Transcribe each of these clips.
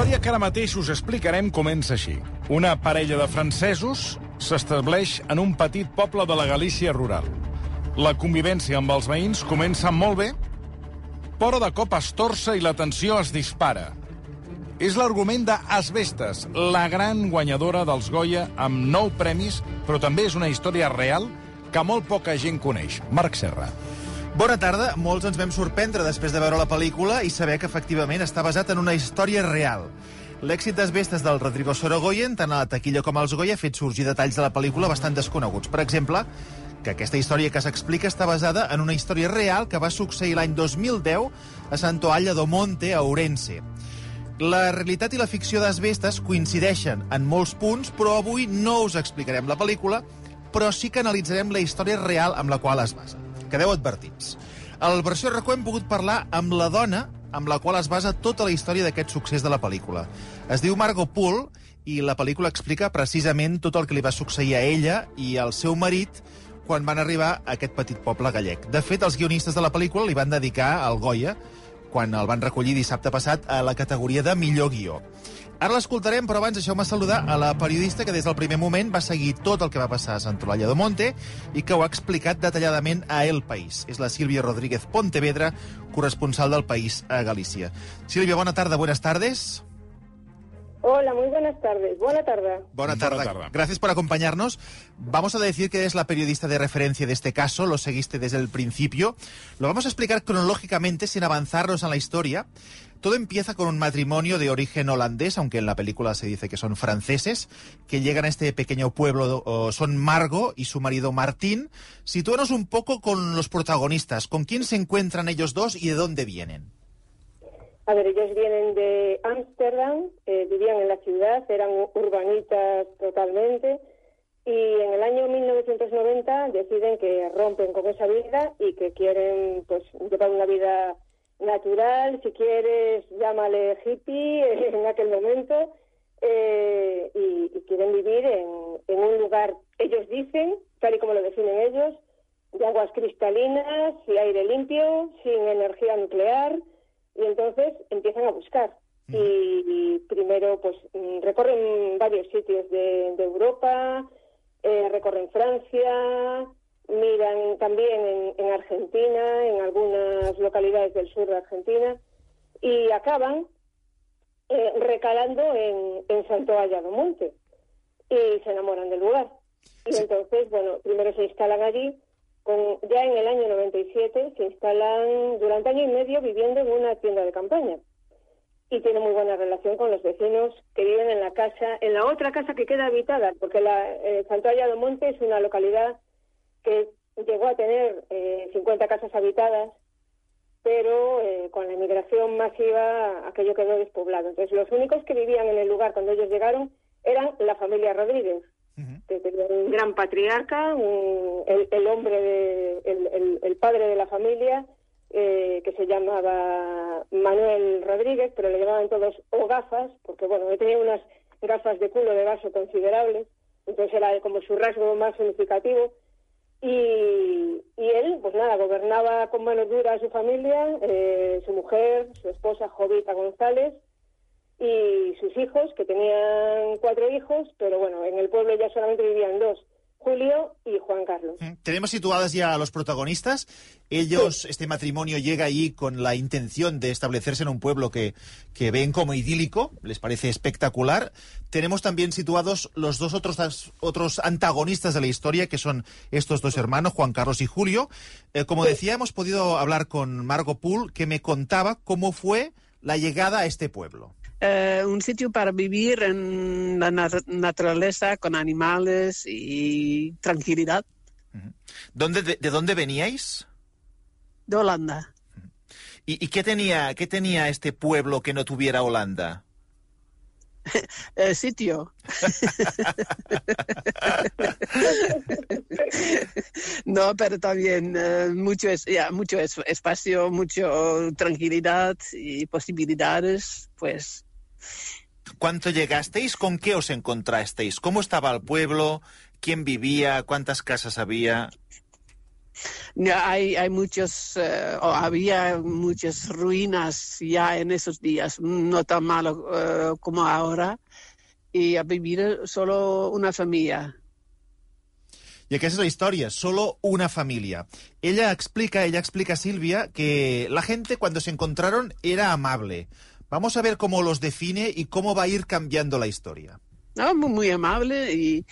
història que ara mateix us explicarem comença així. Una parella de francesos s'estableix en un petit poble de la Galícia rural. La convivència amb els veïns comença molt bé, però de cop es torça i la tensió es dispara. És l'argument de Asbestes, la gran guanyadora dels Goya amb nou premis, però també és una història real que molt poca gent coneix. Marc Serra. Bona tarda. Molts ens vam sorprendre després de veure la pel·lícula i saber que efectivament està basat en una història real. L'èxit d'Asbestes del Rodrigo Sorogoyen, tant a la taquilla com als Goya, ha fet sorgir detalls de la pel·lícula bastant desconeguts. Per exemple, que aquesta història que s'explica està basada en una història real que va succeir l'any 2010 a Santoalla do Monte, a Ourense. La realitat i la ficció d'Asbestes coincideixen en molts punts, però avui no us explicarem la pel·lícula, però sí que analitzarem la història real amb la qual es basa. Quedeu advertits. Al versió RACó hem pogut parlar amb la dona amb la qual es basa tota la història d'aquest succés de la pel·lícula. Es diu Margot Poole i la pel·lícula explica precisament tot el que li va succeir a ella i al seu marit quan van arribar a aquest petit poble gallec. De fet, els guionistes de la pel·lícula li van dedicar al Goya quan el van recollir dissabte passat a la categoria de millor guió. Ara l'escoltarem, però abans deixeu-me saludar a la periodista que des del primer moment va seguir tot el que va passar a Santolalla de Monte i que ho ha explicat detalladament a El País. És la Sílvia Rodríguez Pontevedra, corresponsal del País a Galícia. Sílvia, bona tarda, buenas tardes. Hola, muy buenas tardes. Buena tarde. Buena Buena tarde. tarde. Gracias por acompañarnos. Vamos a decir que es la periodista de referencia de este caso, lo seguiste desde el principio. Lo vamos a explicar cronológicamente sin avanzarnos en la historia. Todo empieza con un matrimonio de origen holandés, aunque en la película se dice que son franceses, que llegan a este pequeño pueblo. son Margot y su marido Martín. Sitúanos un poco con los protagonistas. ¿Con quién se encuentran ellos dos y de dónde vienen? A ver, ellos vienen de Ámsterdam, eh, vivían en la ciudad, eran urbanitas totalmente, y en el año 1990 deciden que rompen con esa vida y que quieren pues llevar una vida natural, si quieres, llámale hippie en aquel momento, eh, y, y quieren vivir en, en un lugar, ellos dicen, tal y como lo definen ellos, de aguas cristalinas y aire limpio, sin energía nuclear, y entonces empiezan a buscar. Y, y primero pues mm, recorren varios sitios de, de Europa, eh, recorren Francia, miran también en, en Argentina, en algunas localidades del sur de Argentina, y acaban eh, recalando en, en Santo Allado Monte y se enamoran del lugar. Y entonces, bueno, primero se instalan allí, con, ya en el año 97 se instalan durante año y medio viviendo en una tienda de campaña. Y tienen muy buena relación con los vecinos que viven en la casa, en la otra casa que queda habitada, porque la eh, Santo Monte es una localidad que llegó a tener eh, 50 casas habitadas, pero eh, con la inmigración masiva aquello quedó despoblado. Entonces, los únicos que vivían en el lugar cuando ellos llegaron eran la familia Rodríguez, que tenía un gran patriarca, un- el, el hombre, de, el, el- el padre de la familia, eh, que se llamaba Manuel Rodríguez, pero le llamaban todos o gafas, porque bueno, él tenía unas gafas de culo de vaso considerables, entonces era como su rasgo más significativo. Y, y él, pues nada, gobernaba con mano dura a su familia, eh, su mujer, su esposa Jovita González, y sus hijos, que tenían cuatro hijos, pero bueno, en el pueblo ya solamente vivían dos, Julio y Juan Carlos. Tenemos situadas ya a los protagonistas. Ellos, este matrimonio llega allí con la intención de establecerse en un pueblo que, que ven como idílico, les parece espectacular. Tenemos también situados los dos otros, otros antagonistas de la historia, que son estos dos hermanos, Juan Carlos y Julio. Eh, como decía, hemos podido hablar con Margot Poole, que me contaba cómo fue la llegada a este pueblo. Eh, un sitio para vivir en la nat- naturaleza con animales y tranquilidad ¿Dónde, de, de dónde veníais? de Holanda. ¿Y, y qué, tenía, qué tenía este pueblo que no tuviera Holanda? Eh, sitio. no, pero también eh, mucho, es, ya, mucho es- espacio, mucho tranquilidad y posibilidades, pues ¿Cuánto llegasteis? ¿Con qué os encontrasteis? ¿Cómo estaba el pueblo? ¿Quién vivía? ¿Cuántas casas había? hay, hay muchos, eh, o había muchas ruinas ya en esos días, no tan malo eh, como ahora, y a vivir solo una familia. I aquesta és la història, solo una familia. Ella explica, ella explica, Silvia, que la gente cuando se encontraron era amable. Vamos a ver cómo los define y cómo va a ir cambiando la historia. No, muy, amable y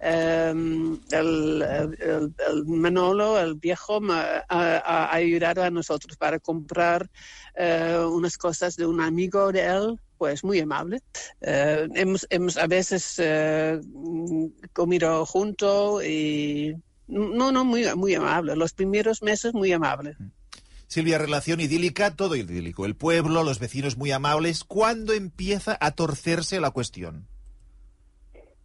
um, el, el, el, Manolo, el viejo, ha, ha, ayudado a nosotros para comprar uh, unas cosas de un amigo de él, pues muy amable. Uh, hemos, hemos a veces uh, comido juntos y no, no, muy, muy amable. Los primeros meses muy amable. Silvia, relación idílica, todo idílico. El pueblo, los vecinos muy amables. ¿Cuándo empieza a torcerse la cuestión?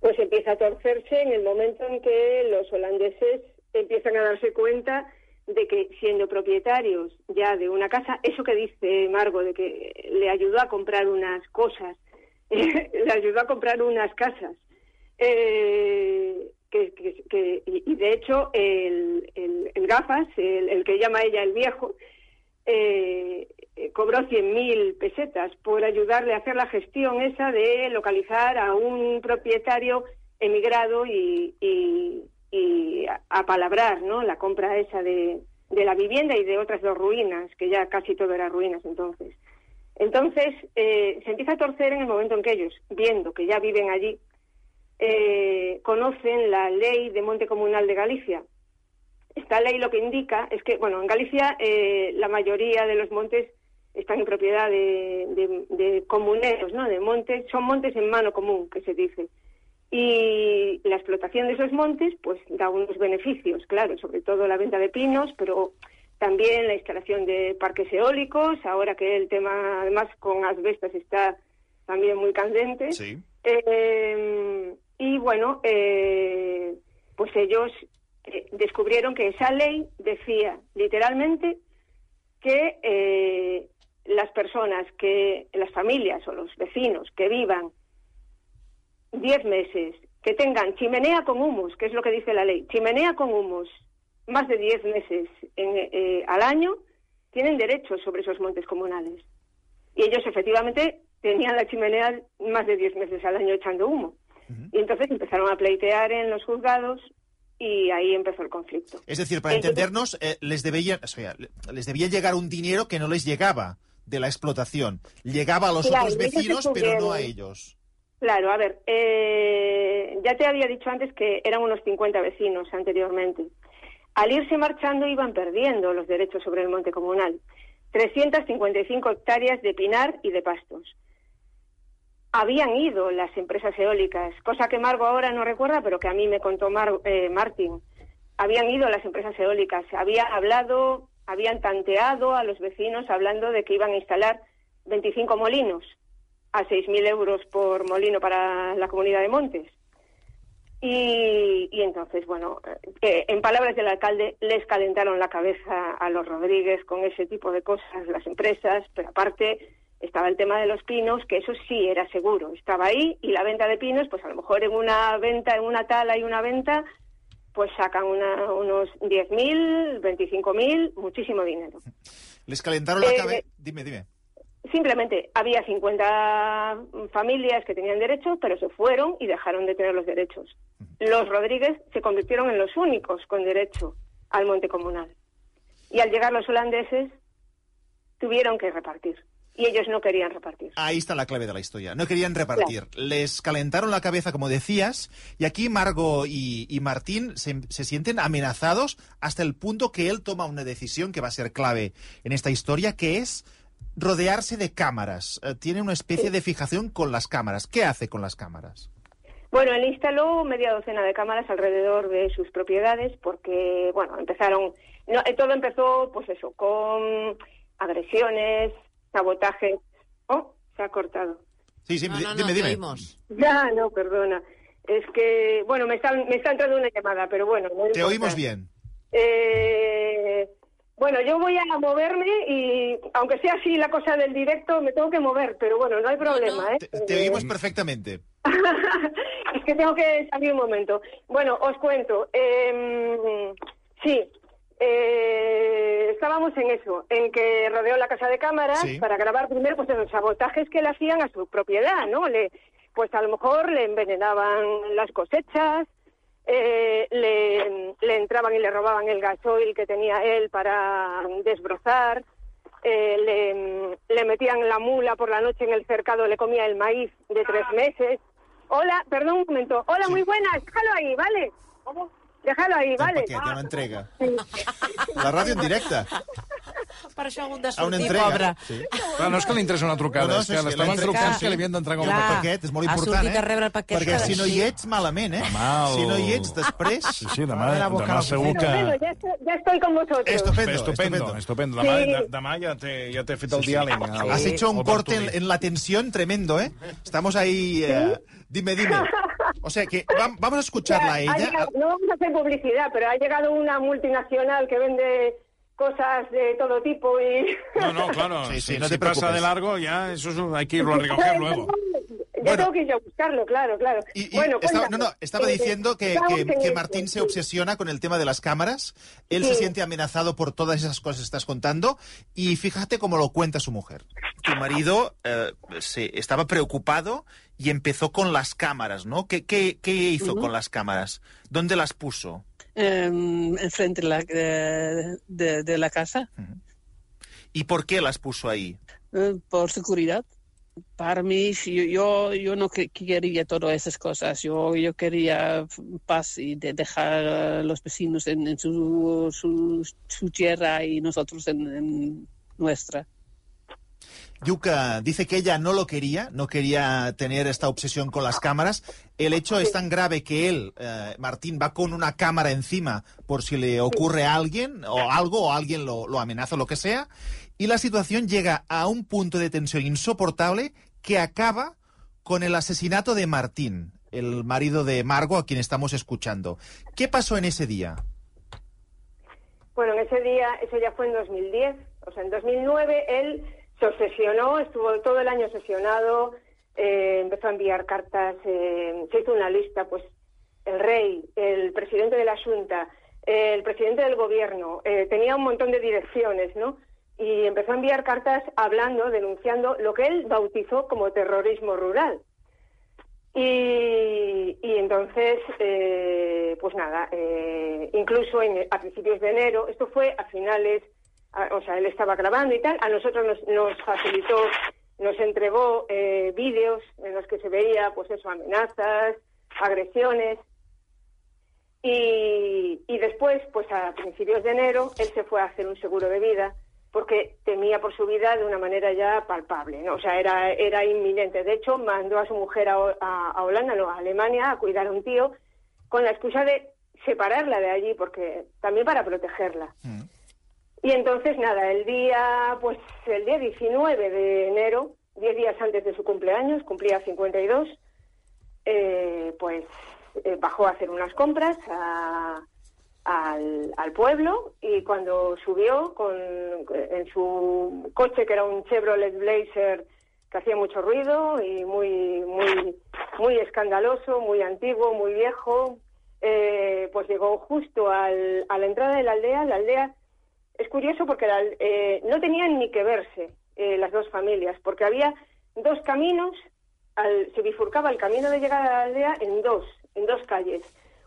pues empieza a torcerse en el momento en que los holandeses empiezan a darse cuenta de que siendo propietarios ya de una casa, eso que dice Margo, de que le ayudó a comprar unas cosas, le ayudó a comprar unas casas, eh, que, y de hecho el, el, el gafas, el, que llama ella el viejo, eh, eh, cobró 100.0y pesetas por ayudarle a hacer la gestión esa de localizar a un propietario emigrado y, y, y apalabrar ¿no? la compra esa de, de, la vivienda y de otras dos ruinas, que ya casi todo era ruinas entonces. Entonces, eh, se empieza a torcer en el momento en que ellos, viendo que ya viven allí, eh, conocen la ley de monte comunal de Galicia. Esta ley lo que indica es que, bueno, en Galicia eh, la mayoría de los montes están en propiedad de, de, de, comuneros, ¿no? De montes, son montes en mano común, que se dice. Y la explotación de esos montes, pues da unos beneficios, claro, sobre todo la venta de pinos, pero también la instalación de parques eólicos, ahora que el tema, además, con asbestas está también muy candente. Sí. Eh, y bueno, eh, pues ellos eh, descubrieron que esa ley decía literalmente que eh, las personas que, las familias o los vecinos que vivan 10 meses, que tengan chimenea con humus, que es lo que dice la ley, chimenea con humus, más de 10 meses en, eh, al año, tienen derechos sobre esos montes comunales. Y ellos efectivamente tenían la chimenea más de 10 meses al año echando humo. Uh -huh. Y entonces empezaron a pleitear en los juzgados y ahí empezó el conflicto. Es decir, para entendernos, eh, les, debía, o sea, les debía llegar un dinero que no les llegaba de la explotación. Llegaba a los claro, otros vecinos, pero no a ellos. Claro, a ver, eh, ya te había dicho antes que eran unos 50 vecinos anteriormente. Al irse marchando iban perdiendo los derechos sobre el monte comunal. 355 hectáreas de pinar y de pastos. Habían ido las empresas eólicas, cosa que Margo ahora no recuerda, pero que a mí me contó Mar eh, Martín. Habían ido las empresas eólicas, había hablado habían tanteado a los vecinos hablando de que iban a instalar 25 molinos a 6.000 euros por molino para la comunidad de Montes. Y, entonces, bueno, eh, en palabras del alcalde, les calentaron la cabeza a los Rodríguez con ese tipo de cosas, las empresas, pero aparte estaba el tema de los pinos, que eso sí era seguro, estaba ahí, y la venta de pinos, pues a lo mejor en una venta, en una tala y una venta, pues sacan una, unos 10.000, 25.000, muchísimo dinero. Les calentaron la eh, cabeza. Dime, dime. Simplemente había 50 familias que tenían derechos, pero se fueron y dejaron de tener los derechos. Los Rodríguez se convirtieron en los únicos con derecho al monte comunal. Y al llegar los holandeses, tuvieron que repartir. Y ellos no querían repartir. Ahí está la clave de la historia. No querían repartir. Claro. Les calentaron la cabeza, como decías, y aquí Margo y, y Martín se, se, sienten amenazados hasta el punto que él toma una decisión que va a ser clave en esta historia, que es rodearse de cámaras. Uh, tiene una especie sí. de fijación con las cámaras. ¿Qué hace con las cámaras? Bueno, él instaló media docena de cámaras alrededor de sus propiedades porque, bueno, empezaron... No, todo empezó, pues eso, con agresiones, sabotaje. Oh, se ha cortado. Sí, sí, no, no, dime, no, dime. Oímos. Ya, no, perdona. Es que, bueno, me está, me está entrando una llamada, pero bueno. No Te oímos bien. Eh, bueno, yo voy a moverme y, aunque sea así la cosa del directo, me tengo que mover, pero bueno, no hay problema, no, ¿eh? Te, te oímos perfectamente. es que tengo que salir un momento. Bueno, os cuento. Eh, sí, eh, estábamos en eso, en que rodeó la casa de cámaras Sí. para grabar primero pues los sabotajes que le hacían a su propiedad, ¿no? Le, pues a lo mejor le envenenaban las cosechas, eh, le, le entraban y le robaban el gasoil que tenía él para desbrozar, eh, le, le metían la mula por la noche en el cercado, le comía el maíz de tres meses. Hola, perdón un momento. Hola, muy buenas, déjalo ahí, ¿vale? Déjalo ahí, Un ¿vale? paquet, ja m'entrega. La ràdio en directe. Per això ha hagut de A una sortir, entrega. pobre. Sí. Clar, no és que li interessa una trucada, No, no, és que l'estaven trucant Sí. que li havien d'entregar un paquet. és molt Ha important, sortit eh? a rebre el paquet Perquè si no hi ets, malament, eh? Demà el- Si no hi ets, després... Sí, sí, demà, demà segur que... Bueno, ya, estoy- ya estoy con vosotros. Estupendo, Estupendo, estupendo. estupendo. Demà, Sí. de- demà ja t'he ja fet el diàleg. el- Has hecho un corte en, en la tensión tremendo, ¿eh? Estamos ahí... eh, dime, dime. O sea que vam- vamos a escucharla a ella. llegado- no vamos a hacer publicidad, pero ha llegado una multinacional que vende cosas de todo tipo y... No, no, claro. Sí, sí, si, no te si pasa preocupes. de largo, ya eso es hay que irlo a recoger luego. Ya Bueno. tengo que ir a buscarlo, claro, claro. Y, y bueno, estaba, no, no, estaba diciendo que, que- Martín se obsesiona con el tema de las cámaras. Él se siente amenazado por todas esas cosas que estás contando. Y fíjate cómo lo cuenta su mujer. Tu marido eh, se, estaba preocupado y empezó con las cámaras, ¿no? ¿Qué, qué, qué hizo con las cámaras? ¿Dónde las puso? Eh, enfrente de la, de, de- de la casa, ¿Y por qué las puso ahí? eh, por seguridad. Para mí, yo, yo no que- quería todas esas cosas. Yo, yo quería paz y de dejar a los vecinos en, en su, su, su tierra y nosotros en, en nuestra. Yuka dice que ella no lo quería, no quería tener esta obsesión con las cámaras. El hecho es tan grave que él, eh, Martín, va con una cámara encima por si le ocurre a alguien o algo o alguien lo, lo amenaza o lo que sea. Y la situación llega a un punto de tensión insoportable que acaba con el asesinato de Martín, el marido de Margo a quien estamos escuchando. ¿Qué pasó en ese día? Bueno, en ese día, eso ya fue en 2010. O sea, en 2009 él se obsesionó, estuvo todo el año obsesionado, eh, empezó a enviar cartas, eh, se hizo una lista, pues el rey, el presidente de la Junta, el presidente del gobierno, eh, tenía un montón de direcciones, ¿no? Y empezó a enviar cartas hablando, denunciando lo que él bautizó como terrorismo rural. Y, y entonces, pues nada, incluso en- a principios de enero, esto fue a finales, o sea, él estaba grabando y tal, a nosotros nos, nos facilitó, nos entregó eh, vídeos en los que se veía, pues eso, amenazas, agresiones. Y, y después, pues a principios de enero, él se fue a hacer un seguro de vida porque temía por su vida de una manera ya palpable, ¿no? O sea, era, era inminente. De hecho, mandó a su mujer a, a- Holanda, no, a Alemania, a cuidar a un tío con la excusa de separarla de allí, porque también para protegerla. Y entonces, nada, el día, pues el día 19 de enero, 10 días antes de su cumpleaños, cumplía 52, eh, pues eh, bajó a hacer unas compras a- al, al pueblo y cuando subió con, en su coche, que era un Chevrolet Blazer que hacía mucho ruido y muy, muy, muy escandaloso, muy antiguo, muy viejo, eh, pues llegó justo al- a la entrada de la aldea. La aldea es curioso porque eh, no tenían ni que verse eh, las dos familias, porque había dos caminos, al- se bifurcaba el camino de llegada a la aldea en dos, en dos calles.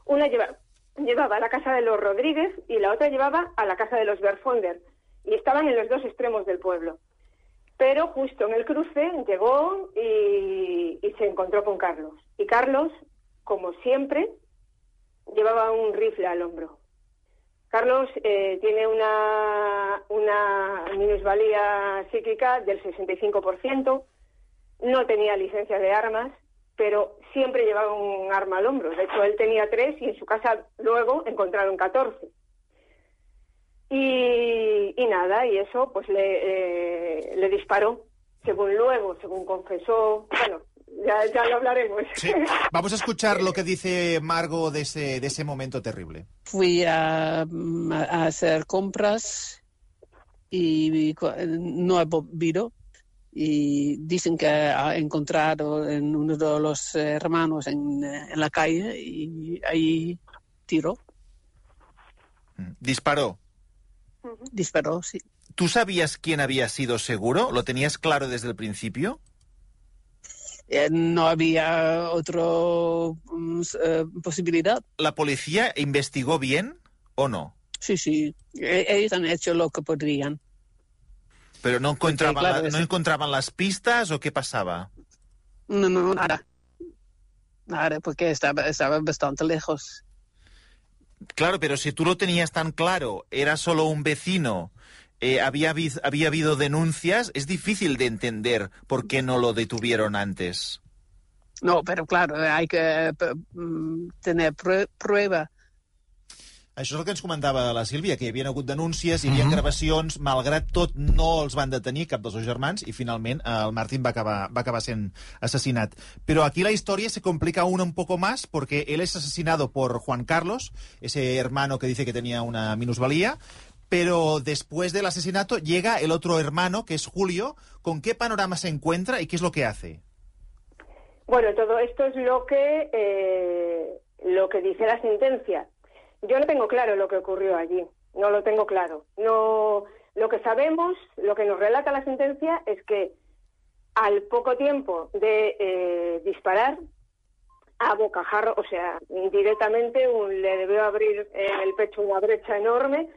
Una lleva- llevaba a la casa de los Rodríguez y la otra llevaba a la casa de los Berfonder, y estaban en los dos extremos del pueblo. Pero justo en el cruce llegó y se encontró con Carlos. Y Carlos, como siempre, llevaba un rifle al hombro. Carlos eh, tiene una, una minusvalía psíquica del 65%, no tenía licencia de armas, pero siempre llevaba un arma al hombro. De hecho, él tenía tres y en su casa luego encontraron 14. Y, y nada, y eso pues le, eh, le disparó, según luego, según confesó. Bueno, ya, ya lo hablaremos. Sí. Vamos a escuchar lo que dice Margo de ese, de ese momento terrible. Fui a, a hacer compras y no he volvido. Y dicen que ha encontrado en uno de los hermanos en, en la calle y ahí tiró. Mm. Disparó. disparó, sí. ¿Tú sabías quién había sido seguro? ¿Lo tenías claro desde el principio? Eh, no había otra eh, posibilidad. ¿La policía investigó bien o no? Sí, sí. E- Ellos han hecho lo que podrían. ¿Pero no encontraban, claro, la- eso- ¿no encontraban las pistas o qué pasaba? No, no, nada. Nada, porque estaba, estaba bastante lejos. Claro, pero si tú lo tenías tan claro, era solo un vecino, eh, había, había habido denuncias, es difícil de entender por qué no lo detuvieron antes. No, pero claro, hay que mm, tener prue- prueba. Això és el que ens comentava la Sílvia, que hi havia hagut denúncies, hi havia gravacions, malgrat tot no els van detenir cap dels dos germans i finalment eh, el Martín va acabar, va acabar sent assassinat. Pero aquí la historia se complica aún un poco más porque él es asesinado por Juan Carlos, ese hermano que dice que tenía una minusvalía, pero después del asesinato llega el otro hermano, que es Julio. ¿Con qué panorama se encuentra y qué es lo que hace? Bueno, todo esto es lo que eh, lo que dice la sentencia. Yo no tengo claro lo que ocurrió allí, no lo tengo claro. No, lo que sabemos, lo que nos relata la sentencia es que al poco tiempo de eh, disparar a bocajarro, o sea, directamente un- le debió abrir en el pecho una brecha enorme.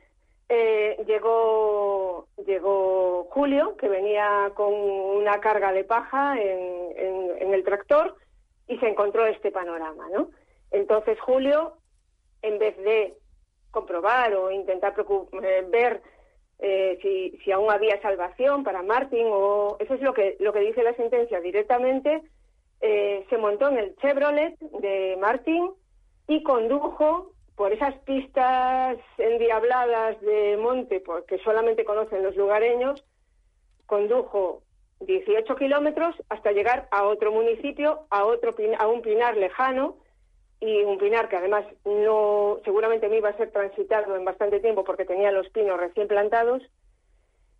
Eh, llegó llegó Julio, que venía con una carga de paja en, el tractor y se encontró este panorama, ¿no? Entonces Julio, en vez de comprobar o intentar eh, ver eh, si, si aún había salvación para Martin o eso es lo que lo que dice la sentencia directamente se montó en el Chevrolet de Martin y condujo por esas pistas endiabladas de monte por- que solamente conocen los lugareños condujo 18 kilómetros hasta llegar a otro municipio, a otro a un pinar lejano y un pinar que además no seguramente no iba a ser transitado en bastante tiempo porque tenía los pinos recién plantados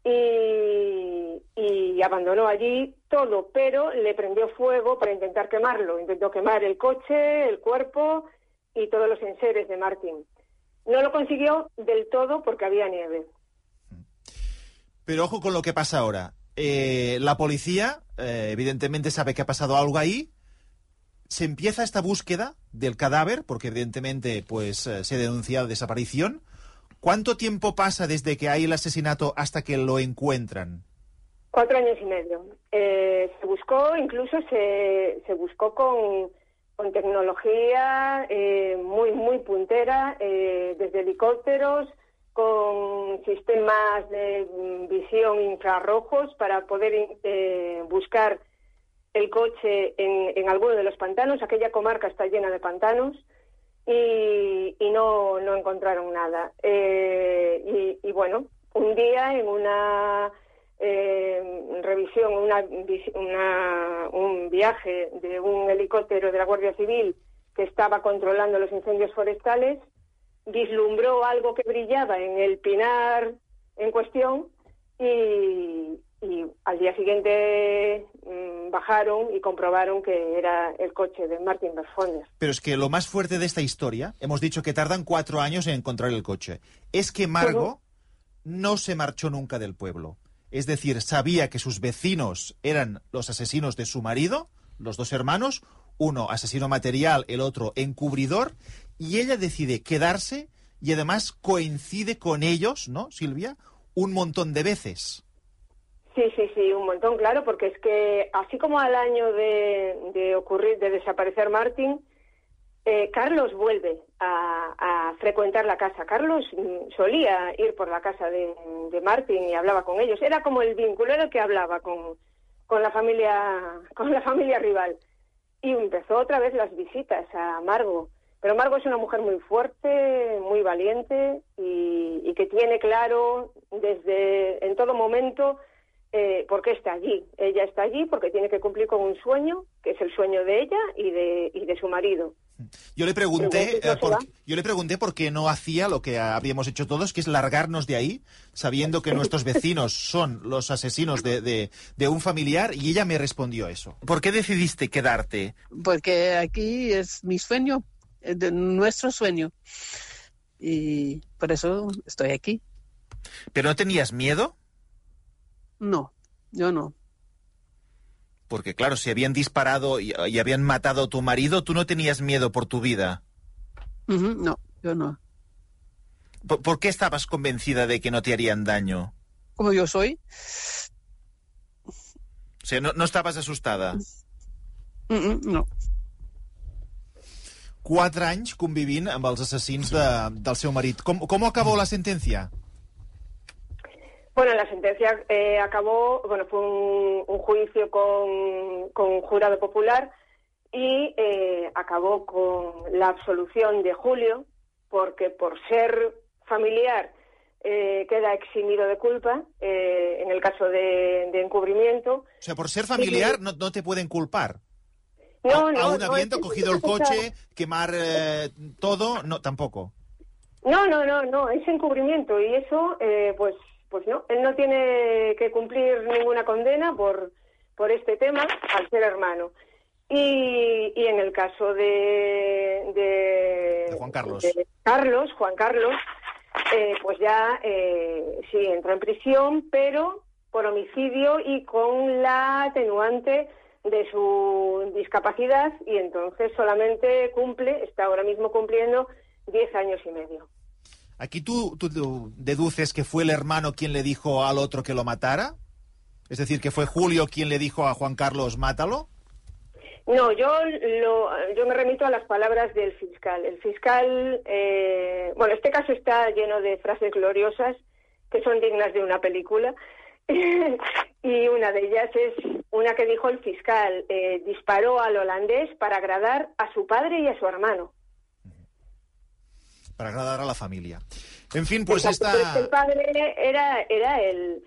y abandonó allí todo, pero le prendió fuego para intentar quemarlo. Intentó quemar el coche, el cuerpo y todos los enseres de Martín. No lo consiguió del todo porque había nieve. Pero ojo con lo que pasa ahora. Eh, la policía, eh, evidentemente, sabe que ha pasado algo ahí. Se empieza esta búsqueda del cadáver, porque evidentemente pues, eh, se denuncia desaparición. ¿Cuánto tiempo pasa desde que hay el asesinato hasta que lo encuentran? Cuatro años y medio. Se buscó, incluso se, se buscó con, con tecnología eh, muy, muy puntera, eh, desde helicópteros, con sistemas de mm, visión infrarrojos para poder eh, buscar el coche en, en alguno de los pantanos. Aquella comarca está llena de pantanos y, no, no encontraron nada. Eh, y, y bueno, un día en una eh, revisión, una, un viaje de un helicóptero de la Guardia Civil que estaba controlando los incendios forestales, vislumbró algo que brillaba en el pinar en cuestión y, y al día siguiente mm, bajaron y comprobaron que era el coche de Martin Berfonder. Pero es que lo más fuerte de esta historia, hemos dicho que tardan cuatro años en encontrar el coche, es que Margo no se marchó nunca del pueblo. Es decir, sabía que sus vecinos eran los asesinos de su marido, los dos hermanos, uno asesino material, el otro encubridor, y ella decide quedarse y además coincide con ellos, ¿no, Silvia? Un montón de veces. Sí, sí, sí, un montón, claro, porque es que así como al año de, de ocurrir, de desaparecer Martín, eh, Carlos vuelve a, frecuentar la casa. Carlos mm, solía ir por la casa de, Martín y hablaba con ellos. Era como el el que hablaba con, con la familia, con la familia rival. Y empezó otra vez las visitas a Margo. Pero Margo es una mujer muy fuerte, muy valiente y, y que tiene claro desde en todo momento eh, por qué está allí. Ella está allí porque tiene que cumplir con un sueño, que es el sueño de ella y de, y de su marido. Yo le pregunté, eh, ¿no por, yo le pregunté por qué no hacía lo que habríamos hecho todos, que es largarnos de ahí, sabiendo que nuestros vecinos son los asesinos de, de- de un familiar, y ella me respondió eso. ¿Por qué decidiste quedarte? Porque aquí es mi sueño, es de nuestro sueño. Y por eso estoy aquí. ¿Pero no tenías miedo? No, yo no. Porque, claro, si habían disparado y, y habían matado a tu marido, tú no tenías miedo por tu vida. Ujú, No, yo no. ¿Por, por qué estabas convencida de que no te harían daño? Como yo soy, O sea, no, no estabas asustada. mm, mm, no. Quatre anys convivint amb els assassins de, del seu marit. Com, com acabó la sentència? Bueno, la sentencia eh, acabó, bueno, fue un, un juicio con, con jurado popular y eh, acabó con la absolución de Julio, porque por ser familiar eh, queda eximido de culpa eh, en el caso de, de encubrimiento. O sea, por ser familiar no, no te pueden culpar. No, A- no, aún no, habiendo es- cogido el coche, quemar eh, todo, no, tampoco. No, no, no, no, es encubrimiento y eso, eh, pues, pues no, él no tiene que cumplir ninguna condena por, por este tema al ser hermano. Y, y en el caso de, de, De Juan Carlos. de Carlos, Juan Carlos, eh, pues ya eh, sí entró en prisión, pero por homicidio y con la atenuante de su discapacidad y entonces solamente cumple, está ahora mismo cumpliendo 10 años y medio. Aquí tú, tú deduces que fue el hermano quien le dijo al otro que lo matara. Es decir, que fue Julio quien le dijo a Juan Carlos, mátalo. No, yo, lo, yo me remito a las palabras del fiscal. El fiscal, eh, bueno, este caso está lleno de frases gloriosas que son dignas de una película. y una de ellas es una que dijo el fiscal, eh, disparó al holandés para agradar a su padre y a su hermano. Para agradar a la familia. En fin, pues Exacto, pero es que El esta... padre era, era el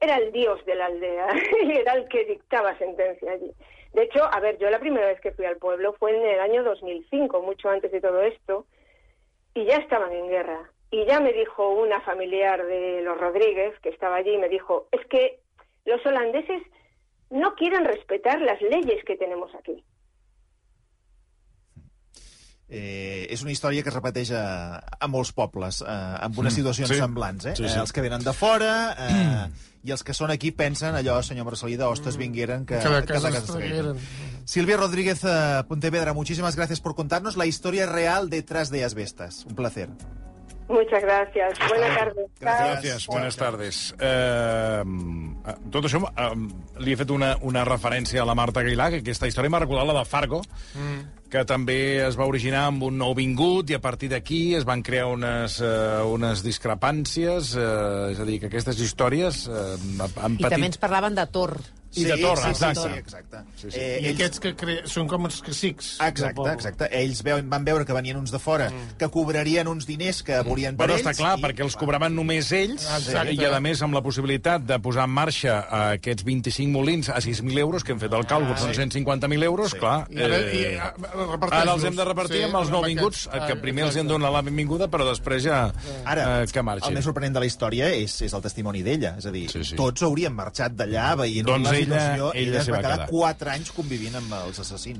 era el dios de la aldea y era el que dictaba sentencia allí. De hecho, a ver, yo la primera vez que fui al pueblo fue en el año 2005, mucho antes de todo esto, y ya estaban en guerra. Y ya me dijo una familiar de los Rodríguez, que estaba allí, me dijo, es que los holandeses no quieren respetar las leyes que tenemos aquí. Eh, és una història que es repeteix a, a molts pobles, eh, amb unes Mm, situacions sí. semblants. Eh? Sí, sí. Eh, els que venen de fora eh, i els que són aquí pensen allò, senyor Marcelí, d'hostes vingueren que, Que de que casa de es casa tragueren. Silvia Rodríguez eh, Pontevedra, muchísimas gracias por contarnos la historia real detrás de Asbestas. Un placer. Muchas gracias. Buenas tardes. Gràcies. Gràcies, buenas tardes. Eh, tot això eh, li he fet una, una referència a la Marta Aguilar, que aquesta història m'ha recordat la de Fargo, mm. Que també es va originar amb un nou vingut i a partir d'aquí es van crear unes, eh, unes discrepàncies, eh, és a dir, que aquestes històries eh, han I patit... també ens parlaven de Tor. I de Torre, sí, exacte. Sí, sí, exacte. Sí, sí. Eh, I ells- aquests que cre... són com els cacics. Exacte, exacte. Ells veuen, van veure que venien uns de fora que cobrarien uns diners que volien per Bueno, ells. està clar, i- perquè els cobraven només ells, Exacte. i a més amb la possibilitat de posar en marxa eh, aquests 25 molins a 6.000 euros, que hem fet el càlcul, són 150.000 euros, Sí. clar. I ara, i, eh, a- a- reparteix-los. Ara els hem de repartir Sí, amb els nouvinguts, aquests. que Ah, primer els hem exacte. donat la benvinguda, però després ja Ara, eh, que marxin. el més sorprenent de la història és, és el testimoni d'ella. És a dir, Sí, sí. tots haurien marxat d'allà veient Doncs ella- ella ella es va quedar. 4 anys convivint amb els assassins.